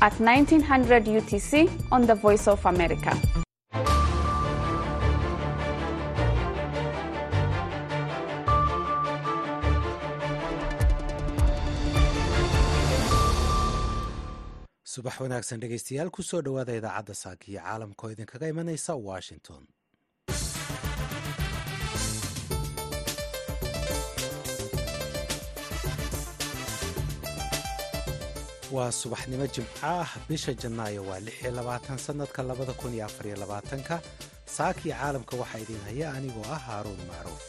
at 1900 UTC on the Voice of America. subax wanaagsan dhegaystayaal ku soo dhowaada idaacadda saaka iyo caalamka oo idinkaga imanaysa washington waa subaxnimo jimco ah bisha janaayo waa lix iyo labaatan sannadka labada kun iyo afariyo labaatanka. Saakii caalamka waxaa idin haya anigoo ah haaruun macruuf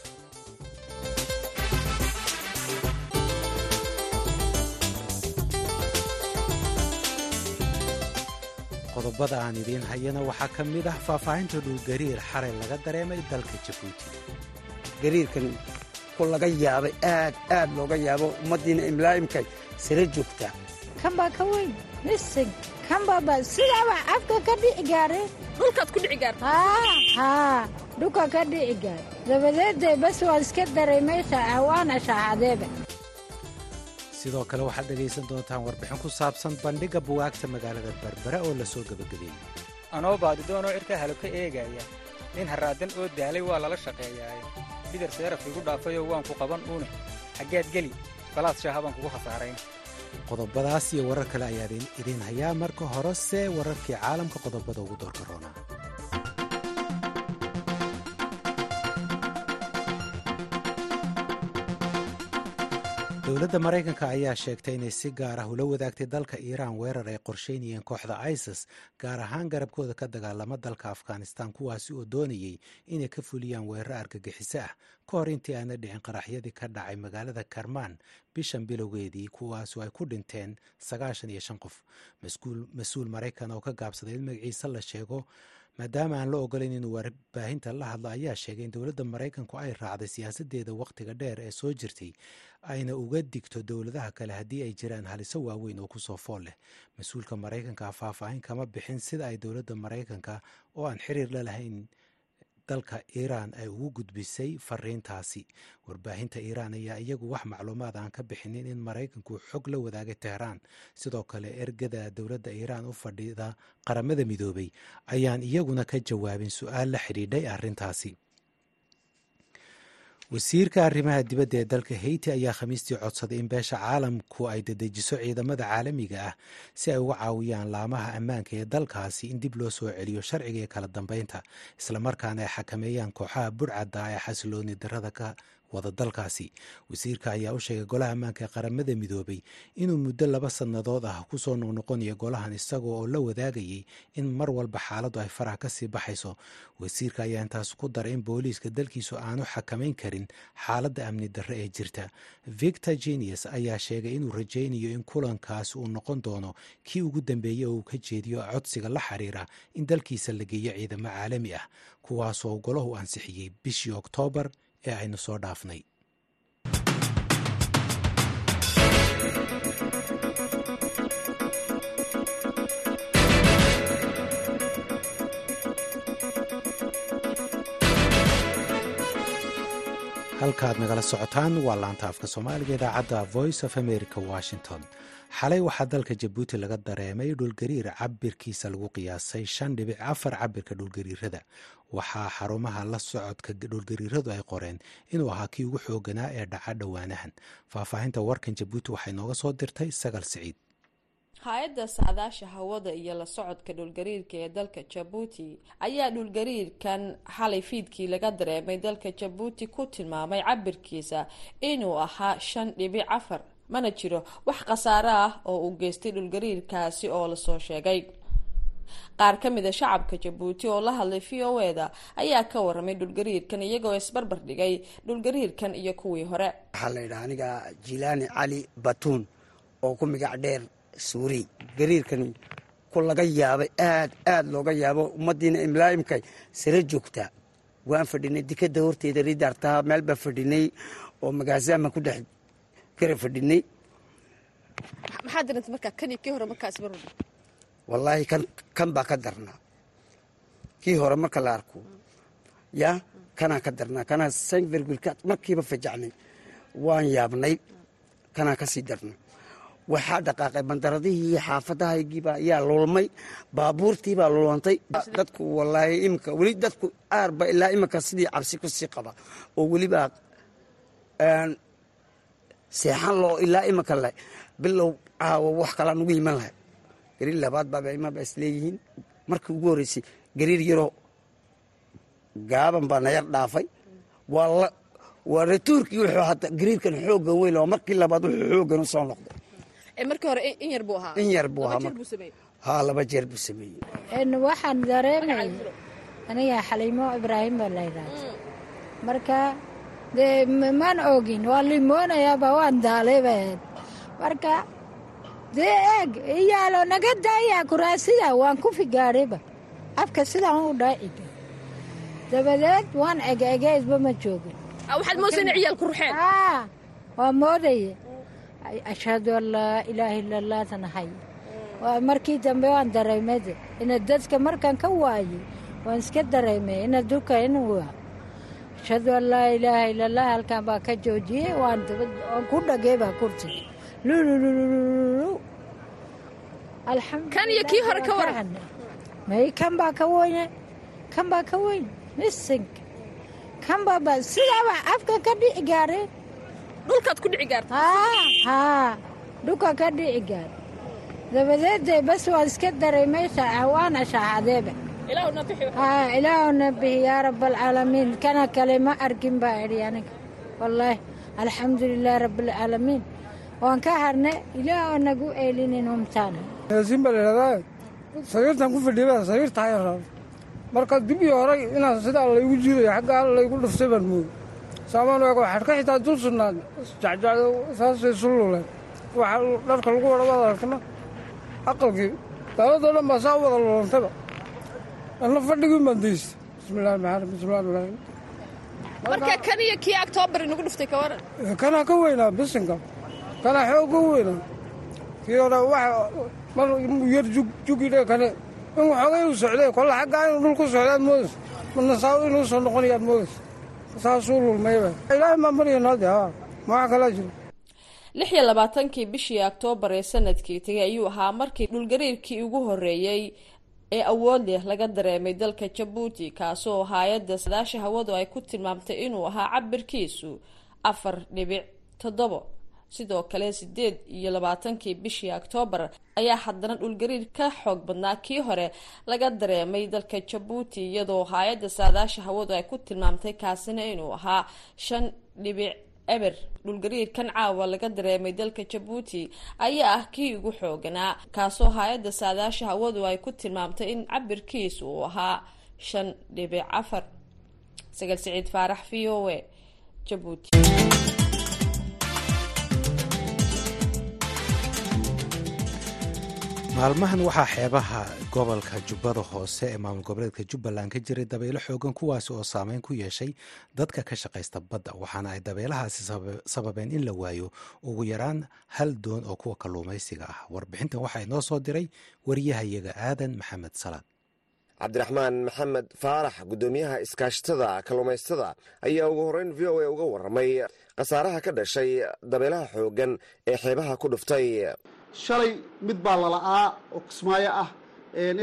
qodobada aan idiin hayana waxaa ka mid ah faahfaahinta dhulgariir xalay laga dareemay dalka jabuuti gariirkan laga yaabay aad aad looga yaabo ummaddiina imlaa'imkay sala joogtaa kan baa ka weyn misig kan baaba sidaaba afka ka dhici gaare? Dhulkaad ku dhici gaarta haa dhulka ka dhici gaar dabadeedee bas waan iska dareemay waana shaacadeeba sidoo kale waxaad dhegaysan doontaan warbixin ku saabsan bandhigga buwaagta magaalada berbera oo la soo gebagabeeyey anoo baadidoonoo cirka halo ka eegaya. Nin harraadan oo daalay waa lala shaqeeyaaye. Bidar seeraf igu dhaafayoo waan ku qaban uune xaggaad geli balaas shaaha baan kugu khasaarayn qodobadaas iyo warar kale ayaa idiin hayaa marka horese wararkii caalamka qodobada ugu doorka roonaa dowladda maraykanka ayaa sheegtay inay si gaar ah ula wadaagtay dalka iiraan weerar ay qorsheynayeen kooxda isis gaar ahaan garabkooda ka dagaalama dalka afghanistan kuwaasi oo doonayey inay ka fuliyaan weerar argagixiso ah. Ka hor intii aana dhicin qaraxyadii ka dhacay magaalada karmaan bishan bilowgeedii kuwaasoo ay ku dhinteen sagaashan iyo shan qof. Mas'uul maraykan oo ka gaabsaday in magaciisa la sheego maadaama aan la ogolayn inuu warbaahinta la hadlo ayaa sheegay in dowladda maraykanku ay raacday siyaasadeeda wakhtiga dheer ee soo jirtay ayna uga digto dowladaha kale haddii ay jiraan haliso waaweyn oo ku soo fool leh. Mas'uulka maraykanka faahfaahin kama bixin sida ay dowladda maraykanka oo aan xiriir la lahayn dalka iiraan ay ugu gudbisay fariintaasi. Warbaahinta iiraan ayaa iyagu wax macluumaad aan ka bixinin in maraykanku xog la wadaagay teheraan sidoo kale ergada dowladda iiraan u fadhida qaramada midoobay ayaan iyaguna ka jawaabin su'aal la xidhiidhay arrintaasi wasiirka arrimaha dibadda ee dalka haiti ayaa khamiistii codsaday in beesha caalamku ay dadejiso ciidamada caalamiga ah si ay uga caawiyaan laamaha ammaanka ee dalkaasi in dib loo soo celiyo sharciga iyo kala dambeynta islamarkaana ay xakameeyaan kooxaha burcadda ee xasilooni darada ka wada dalkaasi. Wasiirka ayaa u sheegay golaha ammaanka qaramada midoobay inuu muddo laba sannadood ah ku soo noqnoqonayo golahan isagoo oo la wadaagayay in mar walba xaaladdu ay faraha ka sii baxayso. Wasiirka ayaa intaas ku daray in booliiska dalkiisu aanu xakamayn karin xaaladda amni darre ee jirta. Victor genius ayaa sheegay inuu rajaynayo in kulankaasi uu noqon doono kii ugu dambeeyey oo uu ka jeediyo codsiga la xiriira in dalkiisa la geeyo ciidamo caalami ah kuwaasoo golahu ansixiyey bishii oktoobar ee aynu soo dhaafnay. halkaad nagala socotaan waa laanta afka soomaaliga idaacadda voice of america washington xalay waxaa dalka jabuuti laga dareemay dhulgariir cabirkiisa lagu qiyaasay shan dhibic afar cabirka dhulgariirada. Waxaa xarumaha la socodka dhulgariiradu ay qoreen inuu ahaa kii ugu xooganaa ee dhaca dhowaanahan. Faahfaahinta warkan jabuuti waxay nooga soo dirtay sagal siciid. Hay'adda saadaasha hawada iyo la socodka dhulgariirka ee dalka jabuuti ayaa dhulgariirkan xalay fiidkii laga dareemay dalka jabuuti ku tilmaamay cabirkiisa inuu ahaa shan dhibic afar mana jiro wax khasaare ah oo uu geystay dhulgariirkaasi oo la soo sheegay. Qaar ka mid a shacabka jabuuti oo la hadlay v o eda ayaa ka waramay dhulgariirkan iyagoo isbarbar dhigay dhulgariirkan iyo kuwii hore. Waxaa la yidhaha aniga jilaani cali batuun oo ku magac dheer suuri. Gariirkan ku laga yaabay aad aad looga yaabo ummaddiina imlaa'imkay sala joogtaa waan fadhinay dikadda horteeda ridaartaa meel baa fadhinay oo magaasaama ku dhex kara fadhinay. Iyo wallaahi kan kan baa ka darnaa kii hore marka la arko yaa kanaa ka darnaa kanaa sanvergulka markiiba fajacnay waan yaabnay kanaa ka sii waxaa dhaqaaqay bandaradihii xaafadahaygiibaa yaa lulmay baabuurtiibaa lulantay dadku walaahi imika weli dadku aarba ilaa imika sidii cabsi ku sii qaba. Oo welibaa seexan loo ilaa imika le bilow caawa wax kalaa nugu iman lahay. Gariir labaad baaba imaba isleeyihiin markii ugu horreysay gariir yaroo gaaban baa nayar dhaafay. Waa waa ratuurkii wuxuu hata gariirkan xooggan weyn oo markii labaad wuxuu xooggan u soo noqday. Markii hore in yar buu ahaa. In yar buu ahaa. Haa laba jeer buu sameeyey. Waxaan dareemay aniga xaliimo ibraahim baa laydhaahda marka dee maan ogin waa limoonayaaba waan daaleybaed marka dee eeg iyaalo naga daayaa kuraasida waan ku figaadhayba afka sidaan u dhaacida dabadeed waan egeegeysba ma joogin waa moodaya ashhadu an laa ilaaha illa allah tanahay markii dambe waan dareemade ina dadka markaan ka waayey waan iska dareemay ina in waa ashhadu an laa ilaaha illa allah halkan baa ka joojiyey waan ku dhagay baa kursiga lululululu kan iyo kii hore ka waran. may kan baa ka weyne kan baa ka weyn misinka kan baaba sidaaba afka ka dhici gaareen dhulkaad ku dhici gaarta. Haa dhulka ka dhici gaar dabadeedee bas waan iska dareemay waana shaaxadeeba haa ilaahuna bihi yaa rabaalcaalamiin kana kale ma arkin baa idhi aniga. Wallaahi alxamdulilaah rabaalcaalamiin waan ka harne ilaahoo nagu eelinin humtaana yaasiin baa laydhahdaa sariirtan ku fadhiiba sariirta hayaraan marka dibii horay inaan sidaa laygu jiidayo xaggaa laygu dhuftay baan mooy saamaan eego waxaad ka xitaa dul sugnaan. Jacjacdo saasay sulluleen waxa dharka lagu wada wada arkna aqalkii. Daaladoo dhan baa saa u wada lulantayba bismillahi rahim marka kan iyo kii octoobar inagu dhuftay ka waran kanaa ka weynaa bisinka kanaa xoog u weynaa. Kii hore waxa mar yar jug jugidhe kane in waxoogay u socday kolle xaggaa inuu dhul ku socdaad moodaysa marna saa inuu soo noqonayaad moodaysa saasuu lulmayba ilaahay maa maryanade haa. Maxaa kalaa jiro. Lix iyo labaatankii bishii oktoobar ee sannadkii tegay ayuu ahaa markii dhulgariirkii ugu horreeyey ee awood leh laga dareemay dalka jabuuti kaasoo hay'adda sadaasha hawadu ay ku tilmaamtay inuu ahaa cabirkiisu afar dhibic toddobo. Sidoo kale sideed iyo labaatankii bishii oktoobar ayaa haddana dhulgariir ka xoog badnaa kii hore laga dareemay dalka jabuuti iyadoo hay'adda saadaasha hawadu ay ku tilmaamtay kaasina inuu ahaa shan dhibic eber dhulgariirkan caawa laga dareemay dalka jabuuti ayaa ah kii ugu xooganaa kaasoo hay'adda saadaasha hawadu ay ku tilmaamtay in cabirkiisu uu ahaa shan dhibic afar. Sagal siciid faarax v o e jabuuti maalmahan waxaa xeebaha gobolka jubbada hoose ee maamul goboleedka jubbaland ka jiray dabaylo xoogan kuwaasi oo saameyn ku yeeshay dadka ka shaqaysta badda waxaana ay dabeelahaasi sababeen in la waayo ugu yaraan hal doon oo kuwa kalluumaysiga ah. Warbixintan waxaa inoo soo diray wariyahayaga aadan maxamed salaad cabdiraxmaan maxamed faarax guddoomiyaha iskaashatada kalluumaystada ayaa ugu horreyn v o a uga warramay khasaaraha ka dhashay dabeelaha xooggan ee xeebaha ku dhuftay shalay mid baa lala'aa oo kismaayo ah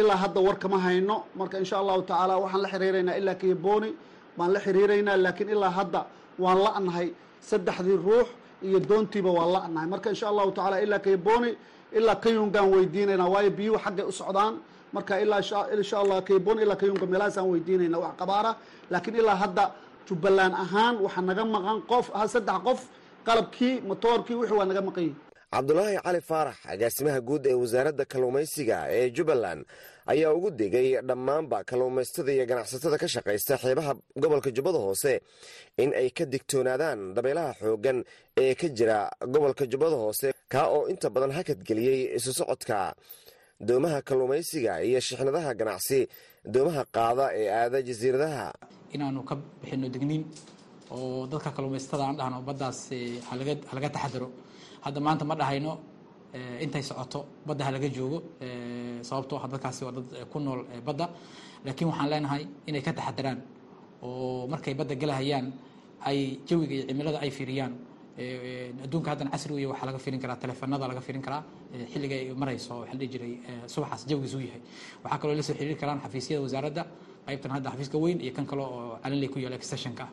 ilaa hadda war kama hayno. Marka insha allahu tacaala waxaan la xiriiraynaa ilaa kayaboni baan la xiriiraynaa laakiin ilaa hadda waan la'nahay saddexdii ruux iyo doontiiba waan la'nahay. Marka insha allahu tacaala ilaa kayaboni ilaa kayungaan weydiinaynaa waayo biyuhu xaggay u socdaan. Marka ilaa insha allah kayaboni ilaa kayunga meelahaasaan weydiinayna wax qabaara. Laakiin ilaa hadda jubbaland ahaan waxaa naga maqan qof saddex qof qalabkii motoorkii wixii waa naga maqan yihiin cabdulaahi cali faarax agaasimaha guud ee wasaaradda kalluumaysiga ee jubbaland ayaa ugu degay dhammaanba kalluumaystada iyo ganacsatada ka shaqaysta xeebaha gobolka jubbada hoose in ay ka digtoonaadaan dabeelaha xooggan ee ka jira gobolka jubbada hoose kaa oo inta badan hakadgeliyey isu socodka. Doomaha kalluumaysiga iyo shixnadaha ganacsi doomaha qaada ee aada jasiiradaha. Inaanu ka bixino digniin oo dadka kalluumaysatada aan dhahno baddaas halaga taxadaro hadda maanta ma dhahayno intay socoto badda halaga joogo sababtoo ah dadkaasi waa dad ku nool badda. Laakiin waxaan leenahay inay ka taxadaraan oo markay badda galahayaan ay jawiga iyo cimilada ay fiiriyaan. Adduunka haddana casri wey waxaa laga firin karaa telefoonada laga firin karaa xilliga ay marayso waxaa dhihi jiray subaxaas jawigiis uu yahay. Waxaa kaloo la xiriiri karaan xafiisyada wasaaradda qaybtan hadda xafiiska weyn iyo kan kale oo calinley ku yaalla extensionka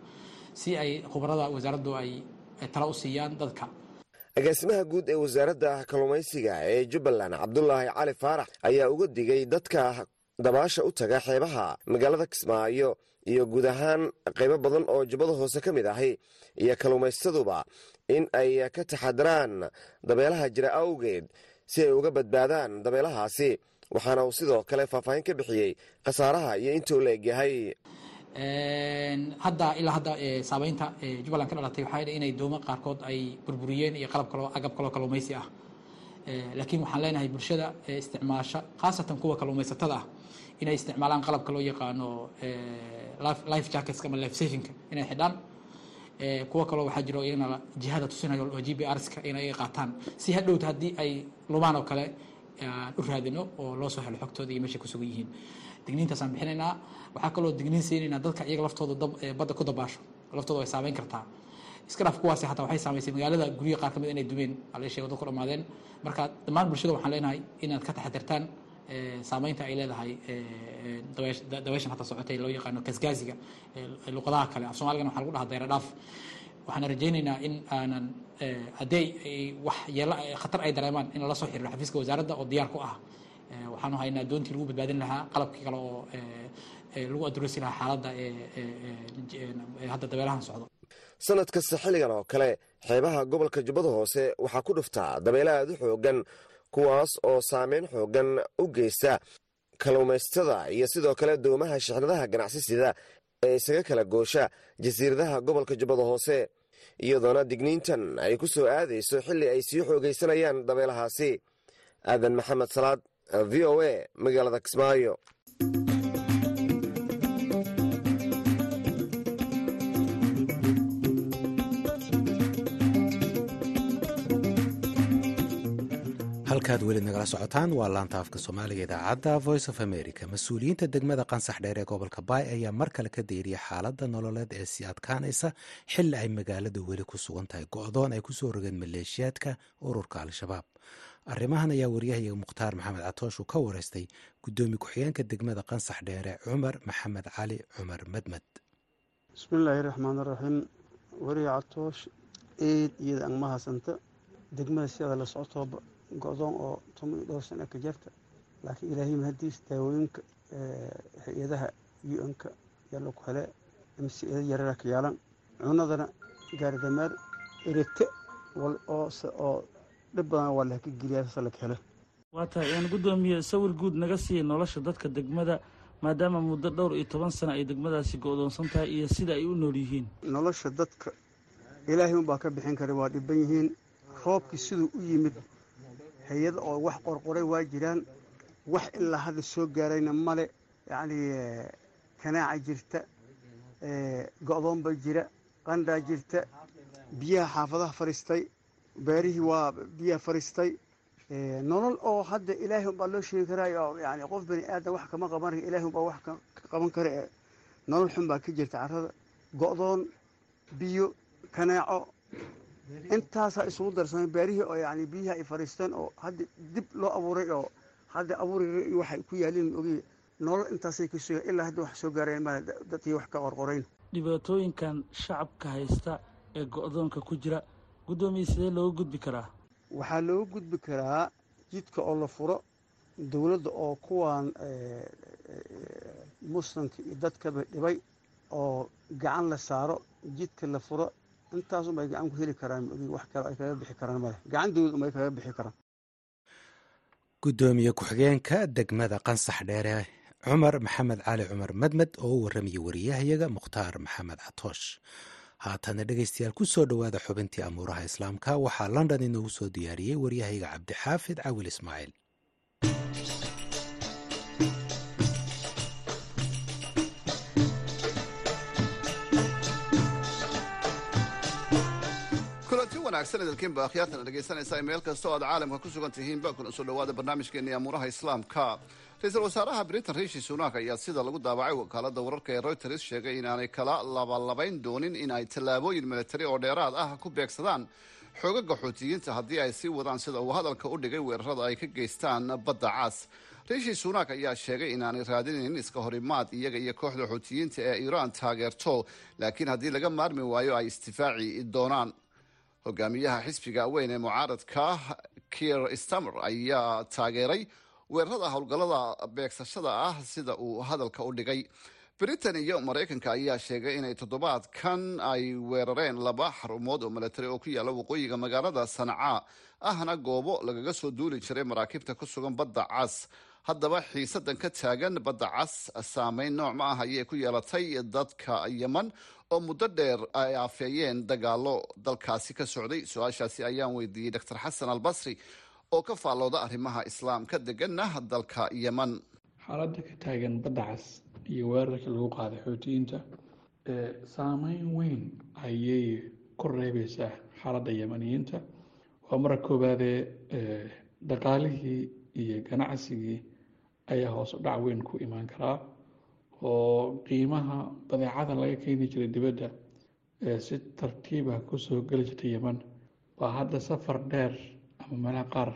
si ay khubarada wasaaraddu ay tala u siiyaan dadka agaasimaha guud ee wasaaradda kalluumaysiga ee jubbaland cabdulaahi cali faarax ayaa uga digay dadka dabaasha u taga xeebaha magaalada kismaayo iyo guud ahaan qaybo badan oo jubbada hoose ka mid ahi iyo kalluumaystaduba in ay ka taxadaraan dabeelaha jira awgeed si ay uga badbaadaan dabeelahaasi waxaana uu sidoo kale faahfaahin ka bixiyey khasaaraha iyo intuu la egyahay hadda ilaa hadda saameynta jubbaland ka dhalatay waxaa yidhi inay doomo qaarkood ay burburiyeen iyo qalab kaloo agab kaloo kalluumaysi ah. Laakiin waxaan leenahay bulshada isticmaasha khaasatan kuwa kalluumaysatada ah inay isticmaalaan qalabka loo yaqaano life jackets ama life savinka inay xidhaan. Kuwa kaloo waxaa jiro iyagana jihada tusinayo oo g p rska inay qaataan. Si hadhowta haddii ay lumaan oo kale aan u raadino oo loo soo helo xogtooda iyo meeshay ku yihiin digniintaasaan bixinaynaa waxaa kaloo digniin siinaynaa dadka iyaga laftooda badda ku dabaasho. Laftooda way saameyn kartaa. Iska dhaaf kuwaasi hataa waxay saamaysay magaalada guryaha qaar ka inay dumeen ala sheego dadku dhammaadeen. Marka dhammaan bulshada waxaan leenahay inaad ka taxadirtaan saameynta ay leedahay dabeeshan hata socotay loo yaqaano kasgaaziga luqadaha kale. Af soomaaligana waxaa lagu dhahaa dayra dhaaf. Waxaan rajaynaynaa in aanan haddii wax yeelo khatar ay dareemaan in lala soo xiriiro xafiiska wasaaradda oo diyaar ku ah waxaanu haynaa doontii lagu badbaadin lahaa qalabkii kale oo lagu adureysi lahaa xaaladda hadda dabeelahan socdo. Sanad xilligan oo kale xeebaha gobolka jubbada hoose waxaa ku dhuftaa dabeela aad u xoogan kuwaas oo saameyn xoogan u geysta kalluumaystada iyo sidoo kale doomaha shixnadaha ganacsisida ee isaga kala goosha jasiiradaha gobolka jubbada hoose. Iyadoona digniintan ay ku soo aadayso xilli ay sii xoogaysanayaan dabeelahaasi. Aadan maxamed salaad v o a magaalada kismaayo halkaad weli nagala socotaan waa laanta afka soomaaliga idaacadda voice of america. Mas'uuliyiinta degmada qansax dheer ee gobolka baay ayaa mar kale ka deeriya xaaladda nololeed ee sii adkaanaysa xilli ay magaaladu weli ku sugan tahay go-doon ay ku soo rogeen maleeshiyaadka ururka al-shabaab arrimahan ayaa waryahayaga mukhtaar maxamed catoosh uu ka wareystay guddoomiye ku-xigeenka degmada qansax dheere cumar maxamed cali cumar medmed bismillaahi raxmaan raxiim wariya catoosh eed iyada angma haysanta degmada siada la socotooba go-doon oo toban iyo dhowr sana ka jarta laakiin ilaahay mahadiis daawooyinka hay'adaha u-n-ka yalla ku hele mcada yarara ka yaalan cunadana gaaridameer erete oo dhib badan waa laka geliyaa sasa laka hele waa tahay aan guddoomiye sawir guud naga siiya nolosha dadka degmada maadaama muddo dhowr iyo toban sana ay degmadaasi go-doonsan tahay iyo sida ay u nool yihiin. Nolosha dadka ilaahay unbaa ka bixin kara waa dhiban yihiin. Roobkii siduu u yimid hay'ada oo wax qorqoray waa jiraan. Wax ilaa hadda soo gaarayna male yacni kanaaca jirta go-doonba jira qandhaa jirta biyaha xaafadaha fadhiistay beerihii waa biyaha fadhiistay nolol oo hadda ilaahay unbaa loo sheegi karaa oo yani qof bani aadan wax kama qaban ilaahay unbaa wax ka qaban kara ee nolol xun baa ka jirta carrada. Go-doon biyo kanaaco intaasaa isugu darsamay beerihii oo yani biyaha ay fadhiisteen oo hadda dib loo abuuray oo hadda abuuri waxay ku yaalin ogi nolol intaasay ka ilaa hadda wax soo gaareen male dadkii wax ka qorqorayn dhibaatooyinkan shacabka haysta ee go-doonka ku jira guddoomiye sidee looga gudbi karaa? Waxaa looga gudbi karaa jidka oo la furo dowladda oo kuwan muslimka iyo dadkaba dhibay oo gacan la saaro jidka la furo intaasunba ay gacan ku heli karaan wax kale ay kaga bixi karaan male gacan dowlad uma ay kaga bixi karaan. Guddoomiye ku-xigeenka degmada qansax dheere cumar maxamed cali cumar medmed oo u warramaya wariyahayaga mukhtaar maxamed catoosh haatana ku soo dhowaada xubintii amuuraha islaamka waxaa london inoogu soo diyaariyey waryahayaga cabdixaafid cawil ismaaciil kulanti wanaagsan idalkiinba akhyaartana dhegaysanaysaa meel kasta aad caalamka ku sugan tihiinba kuna soo dhowaada barnaamijkeennii amuuraha islaamka ra'iisul wasaaraha britain riishi sunak ayaa sida lagu daabacay wakaalada wararka ee reuters sheegay inaanay kala labalabayn doonin in ay tallaabooyin militari oo dheeraad ah ku beegsadaan xoogaga xuutiyiinta haddii ay sii wadaan sida uu hadalka u dhigay weerarada ay ka geystaan badda caas riishi sunak ayaa sheegay inaanay raadinayn iska horimaad iyaga iyo kooxda xuutiyiinta ee iiraan taageerto laakiin haddii laga maarmi waayo ay isdifaaci doonaan. Hogaamiyaha xisbiga weyn ee mucaaradka kier stamer ayaa taageeray weerarada howlgallada beegsashada ah sida uu hadalka u dhigay. Britain iyo maraykanka ayaa sheegay inay toddobaadkan ay weerareen laba xarumood oo milatari oo ku yaalla waqooyiga magaalada sanca ahna goobo lagaga soo duuli jiray maraakiibta ku sugan badda cas. Haddaba xiisadan ka taagan badda cas saameyn nooc ma ah ayay ku yeelatay dadka yeman oo muddo dheer ay aafeeyeen dagaalo dalkaasi ka socday. Su'aashaasi ayaan weydiiyey doctor xasan albasri oo ka faallooda arrimaha islaamka deganna dalka yeman xaaladda ka taagan badda cas iyo weerarkii lagu qaaday xootiyiinta saameyn weyn ayay ku reebeysaa xaaladda yemaniyiinta waa mara koowaadee dhaqaalihii iyo ganacsigii ayaa hoos u dhac weyn ku imaan karaa oo qiimaha badeecada laga keeni jiray dibadda si tartiiba ku soo geli jirtay yeman waa hadda safar dheer ama meelaha qaar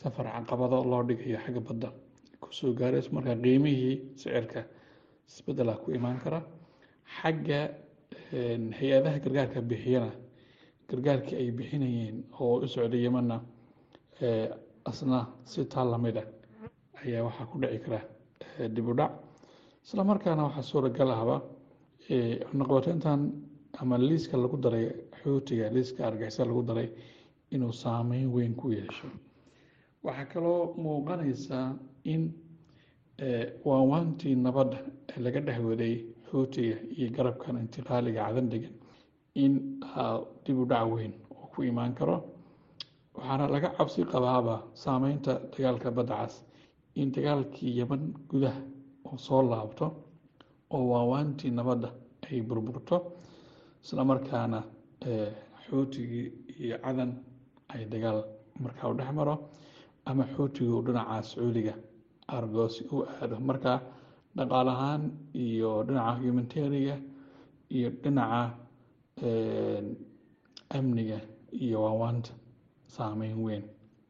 safar caqabado loo dhigayo xagga badda ku soo gaarays marka qiimihii sicirka isbedela ku imaan kara. Xagga hay'adaha gargaarka bixiyana gargaarkii ay bixinayeen oo u socday yemanna asna si taa lamida ayaa waxaa ku dhici kara dib u dhac. Isla markaana waxaa suuragal ahba noqotintan ama liiska lagu daray xootiga liiska argixisa lagu daray inuu saameyn weyn ku yeesho. Waxaa kaloo muuqanaysaa in waawaantii nabadda ee laga dhex waday xootiga iyo garabkan intiqaaliga cadan degan in dib u dhac weyn oo ku imaan karo waxaana laga cabsi qabaaba saameynta dagaalka badda cas. In dagaalkii yeman gudaha oo soo laabto oo waawaantii nabadda ay burburto isla markaana xootigii iyo cadan ay dagaal markaa u dhex maro ama xootigu dhinaca sacuudiga argoosi u aado. Marka dhaqaal ahaan iyo dhinaca humanitariga iyo dhinaca amniga iyo waawaanta saameyn weyn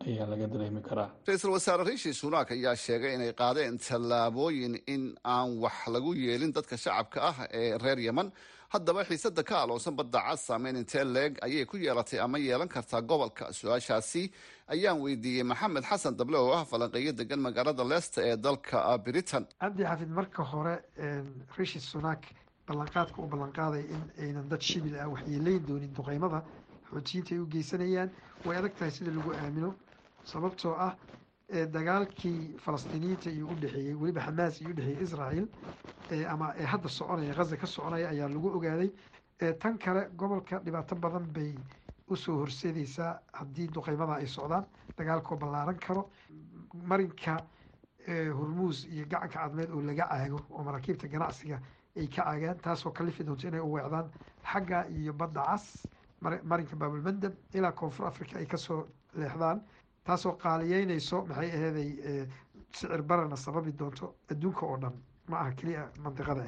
ayaa laga dareemi karaa. Ra'iisul wasaare riishi sunak ayaa sheegay inay qaadeen tallaabooyin in aan wax lagu yeelin dadka shacabka ah ee reer yeman haddaba xiisada ka aloonsan badda cas saameyn intee leeg ayay ku yeelatay ama yeelan kartaa gobolka. Su'aashaasi ayaan weydiiyey maxamed xasan dable oo ah falanqeeyo degan magaalada leicester ee dalka britain. Cabdi xafid marka hore rishi sunak ballanqaadka u ballanqaaday in aynan dad shibil ah waxyeelayn doonin duqeymada. Xootiyiinta ay u geysanayaan. Way adag tahay sida lagu aamino sababtoo ah dagaalkii falastiiniyiinta iyo u dhexeeyey weliba xamaas iyo udhexeeyey israel ama ee hadda soconaya ghaza ka soconaya ayaa lagu ogaaday tan kale gobolka dhibaato badan bay u soo horseedeysaa haddii duqeymada ay socdaan dagaalkoo ballaaran karo marinka hormuus iyo gacanka cadmeed oo laga caago oo maraakiibta ganacsiga ay ka caagaan taasoo kalifi doonto inay u weecdaan xagga iyo badda cas marinka baabulmandab ilaa koonfur africa ay ka soo leexdaan taasoo qaaliyeynayso maxay aheeday sicir barana sababi doonto adduunka oo dhan. Ma aha keliya mandiqada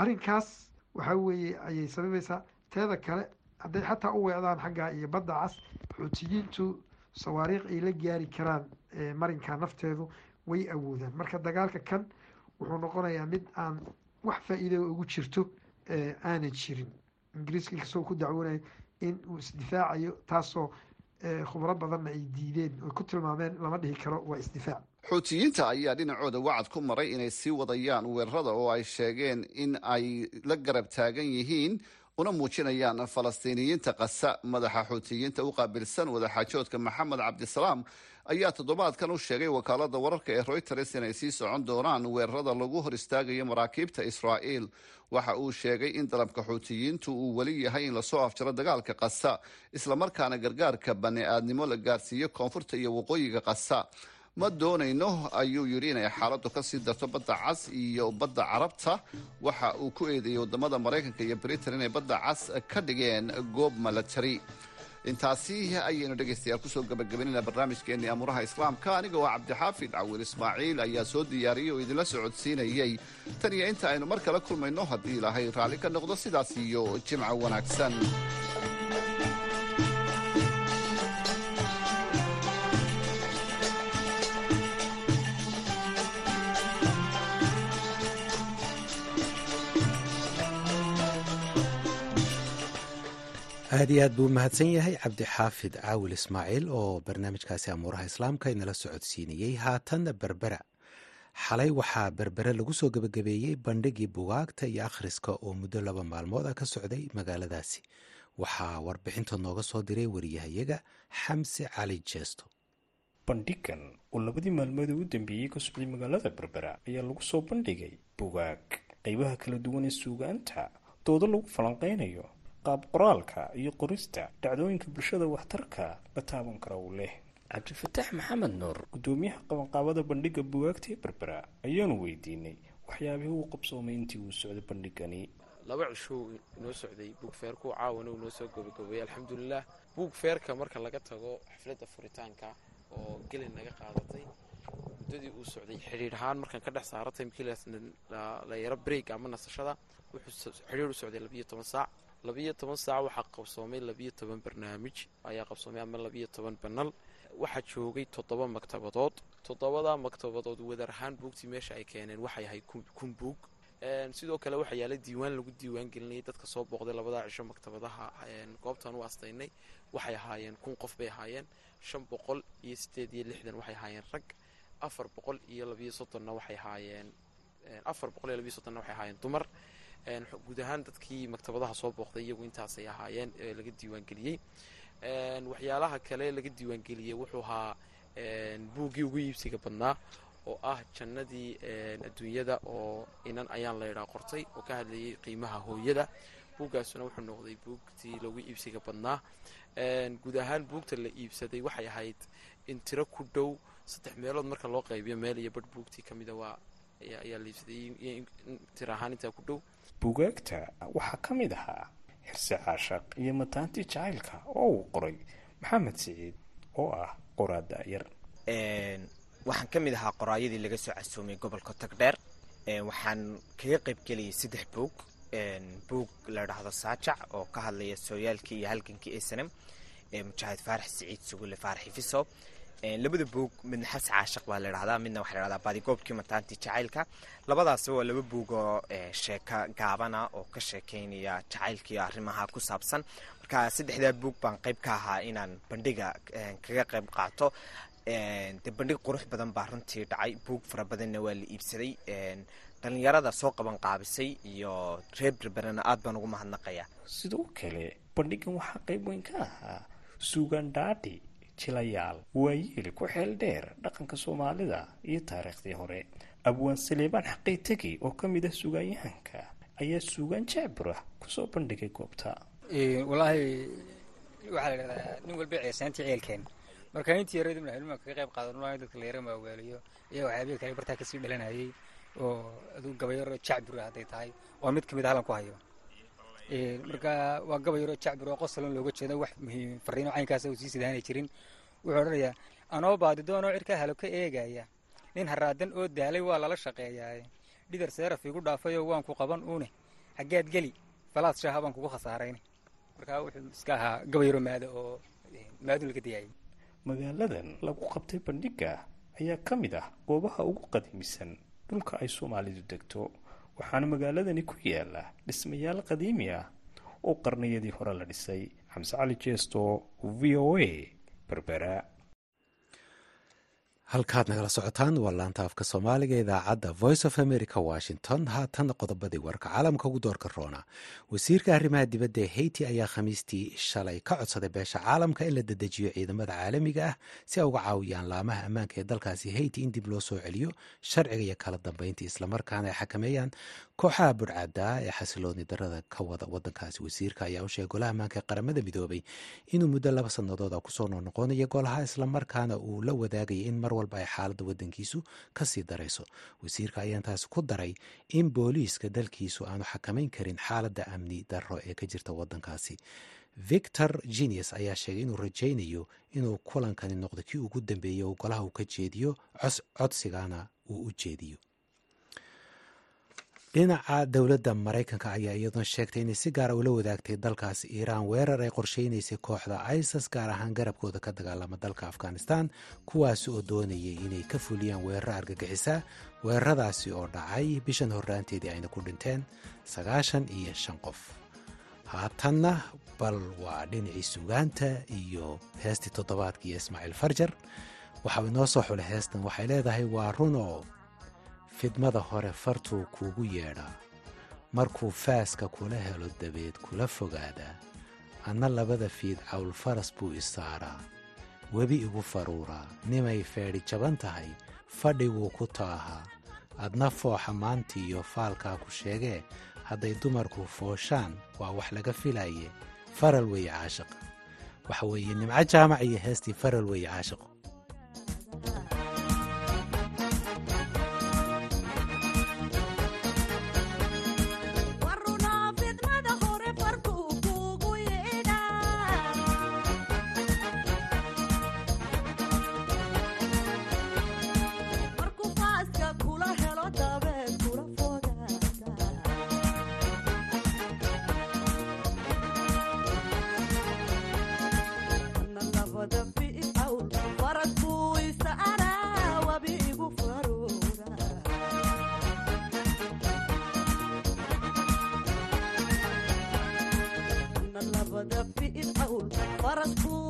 arrinkaas waxaa weeye ayay sababaysaa. Teeda kale hadday xataa u weecdaan xagga iyo badda cas xuutiyiintu sawaariikh ay la gaari karaan marinka nafteedu way awoodaan. Marka dagaalka kan wuxuu noqonayaa mid aan wax faa-iida ugu jirto aanan jirin. Ingiriiska ka soo ku dacwoonayo in uu isdifaacayo taasoo khubro badanna ay diideen oy ku tilmaameen lama dhihi karo waa isdifaac. Xuutiyiinta ayaa dhinacooda wacad ku maray inay sii wadayaan weerarada oo ay sheegeen in ay la garab taagan yihiin una muujinayaan falastiiniyiinta qasa madaxa xuutiyiinta u qaabilsan wadaxaajoodka maxamed cabdisalaam ayaa toddobaadkan u sheegay wakaalada wararka ee reuters inay sii socon doonaan weerarada lagu hor istaagayo maraakiibta israa'iil. Waxa uu sheegay in dalabka xuutiyiintu uu weli yahay in la soo afjaro dagaalka qasa islamarkaana gargaarka bani-aadnimo la gaarsiiyo koonfurta iyo waqooyiga qasa ma doonayno? Ayuu yidhi inay xaaladdu ka sii darto badda cas iyo badda carabta. Waxa uu ku eedeeyey waddamada maraykanka iyo britain inay badda cas ka dhigeen goob milatary intaasi ayaynu dhegaystayaal ku soo gabagabaynayna barnaamijkeenii amuuraha islaamka. Aniga oo cabdixaafid cawil ismaaciil ayaa soo diyaariyey oo idinla socodsiinayey tan iyo inta aynu mar kale kulmayno haddii ilaahay raalli ka noqdo sidaas iyo jimco wanaagsan aad iyo aad buu mahadsan yahay cabdixaafid caawil ismaaciil oo barnaamijkaasi amuuraha islaamka inala socodsiinayey haatanna berbera. Xalay waxaa berbere lagu soo gebagabeeyey bandhigii bugaagta iyo akhriska oo muddo laba maalmood ah ka socday magaaladaasi. Waxaa warbixinta nooga soo diray wariyahayaga xamse cali jeesto. Bandhigan oo labadii maalmood u dambeeyey ka socday magaalada berbera ayaa lagu soo bandhigay bugaag. Qeybaha kala duwan ee suugaanta doodo lagu falanqeynayo qaab qoraalka iyo qorista dhacdooyinka bulshada waxtarka la taaban kara uu leh. Cabdifataax maxamed nuur. Gudoomiyaha qabanqaabada bandhiga bugaagta ee berbera ayaanu weydiinay waxyaabihii uu qabsoomay intii uu socday bandhigani. Laba cishuu inoo socday buug feerku caawana uu noo soo gabagabeeyey alxamdulilah buug feerka marka laga tago xafladda furitaanka oo gelin naga qaadatay muddadii uu socday xidhiir ahaan markaan ka dhex saara timkii la yaro break ama nasashada wuxuu xidhiir u socday labiyo toban saac labiyo toban saac waxaa qabsoomay labiyo toban barnaamij ayaa qabsoomay ama labiyo toban banal. Waxaa joogay toddoba maktabadood. Toddobada maktabadood wadar ahaan buugtii meesha ay keeneen waxay ahay kun buug sidoo kale waxaa yaalla diiwaan lagu diiwaan gelinayay dadka soo booqday labadaa cisho maktabadaha. Goobtan u astaynay waxay ahaayeen kun qof bay ahaayeen. Shan boqol iyo sideed iyo lixdan waxay ahaayeen rag. Afar boqol iyo labiyo soddonna waxay ahaayeen afar boqol iyo labiyo soddonna waxay ahaayeen dumar guud ahaan dadkii maktabadaha soo booqday iyagu intaasay ahaayeen ee laga diiwaangeliyey. Waxyaalaha kale laga diiwaangeliyey wuxuu ahaa buuggii ugu iibsiga badnaa oo ah jannadii adduunyada oo inan ayaan laydhaa qortay oo ka hadlayay qiimaha hooyada. Buuggaasuna wuxuu noqday buugtii lagu iibsiga badnaa. Guud ahaan buugta la iibsaday waxay ahayd in tiro ku dhow saddex meelood marka loo qaybiyo meel iyo badh buugtii ka mida waa ayaa la iibsaday tiro ahaan intaa ku dhow bugaagta waxaa ka mid ahaa xirse caashaq iyo mataantii jacaylka oo uu qoray maxamed siciid oo ah qoraa da'yar waxaan ka mid ahaa qoraayadii laga soo casuumay gobolka tagdheer. Waxaan kaga qaybgeliyay saddex buug. Buug la dhahdo saajac oo ka hadlaya sooyaalkii iyo halgankii esanam mujaahid faarax siciid sugulle faarax ifiso labada buug midna xabsi caashaq baa la dhahdaa midna waxaa la dhahdaa baadigoobkii mataantii jacaylka. Labadaasi waa laba buug oo sheeka gaabana oo ka sheekeynaya jacaylkii arrimaha ku saabsan. Marka saddexdaa buug baan qayb ka ahaa inaan bandhiga kaga qayb qaato. De bandhig qurux badan baa runtii dhacay. Buug fara badanna waa la iibsaday. Dhalinyarada soo qaban qaabisay iyo reer berberana aad baan ugu mahadnaqaya sidoo kale bandhigan waxaa qayb weyn ka ahaa suugaan dhaadhi jilayaal waayeeli ku xeel dheer dhaqanka soomaalida iyo taariikhdii hore. Abwaan saleebaan xaqii tegi oo ka mid ah suugaanyahanka ayaa suugaan jacbura ku soo bandhigay goobta. Walaahi waxaa la dhahdaa nin walba ceesaantii ceelkeen. Marka intii yareedu madaxweynuhu kaga qayb qaadan dadka la yara maaweeliyo iyo waxyaabihii kale bartaa ka sii dhalanayay oo aduu gabayaro jacbura hadday tahay waa mid ka mid halan ku hayo marka waa gabayaro jacbur oo qosalon looga jeedo wax fariino caynkaas uu sii sidaanay jirin. Wuxuu odhanayaa anoo baadidoonoo cirka halo ka eegaya. Nin haraadan oo daalay waa lala shaqeeyaaye dhidar seeraf igu dhaafayoo waan ku qaban uune. Xaggeed geli. Falaad shaaha baan kugu khasaarayn. Marka wuxuu iska ahaa gabayaro maada oo maadu laga dayaayay magaaladan lagu qabtay bandhiga ayaa ka mid ah goobaha ugu qadiimisan dhulka ay soomaalidu degto waxaana magaaladani ku yaalla dhismayaal qadiimi ah oo qarniyadii hore la dhisay. Xamse cali jeesto v o a berbera halkaad nagala socotaan waa laanta afka soomaaliga idaacadda voice of america washington. Haatan qodobadii warka caalamka ugu doorka roona. Wasiirka arrimaha dibadda ee haiti ayaa khamiistii shalay ka codsaday beesha caalamka in la dedejiyo ciidamada caalamiga ah si ay uga caawiyaan laamaha ammaanka ee dalkaasi haiti in dib loo soo celiyo sharciga iyo kala dambeyntii islamarkaana ay xakameeyaan kooxaha budhcadda ee xasilooni darada ka wada wadankaasi wasiirka ayaa u sheegay golaha ammaanka ee qaramada midoobay inuu muddo laba sannadood a ku soo noqnoqonayo golaha islamarkaana uu la wadaagaya in mar walba ay xaaladda wadankiisu ka sii darayso. Wasiirka ayaa intaasi ku daray in booliiska dalkiisu aanu xakamayn karin xaaladda amni darro ee ka jirta wadankaasi victor genius ayaa sheegay inuu rajaynayo inuu kulankani noqdo kii ugu dambeeyey oo golaha uu ka jeediyo codsigana uu u jeediyo dhinaca dowladda maraykanka ayaa iyaduna sheegtay inay si gaara ula wadaagtay dalkaas iiraan weerar ay qorsheynaysay kooxda isis gaar ahaan garabkooda ka dagaalama dalka afghanistan kuwaasi oo doonayay inay ka fuliyaan weerar argagixisa weeraradaasi oo dhacay bishan horraanteedii ayna ku dhinteen sagaashan iyo shan qof. Haatanna bal waa dhinacii sugaanta iyo heestii toddobaadka iyo ismaaciil farjar. Waxau inoo soo xulay heestan waxay leedahay waa runoo fidmada hore fartuu kuugu yeedhaa markuu faaska kula helo dabeed kula fogaadaa anna labada fiid cawl faras buu isaaraa webi igu faruuraa nimay feedhi jaban tahay fadhiguu ku taahaa adna fooxa maantiiyo faalkaa ku sheegee hadday dumarku fooshaan waa wax laga filaye faral weeye caashiqa waxa weeye nimco jaamac iyo heestii faral weeye caashiqo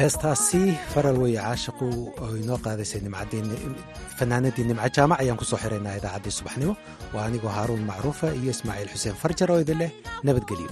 heestaasi faral weeye caashiqu oo inoo qaadaysay fanaanadii nimco jaamac ayaan ku soo xiraynaa idaacaddii subaxnimo. Waa anigoo haaruun macruufa iyo ismaaciil xuseen farjar oo idin leh nabadgelyo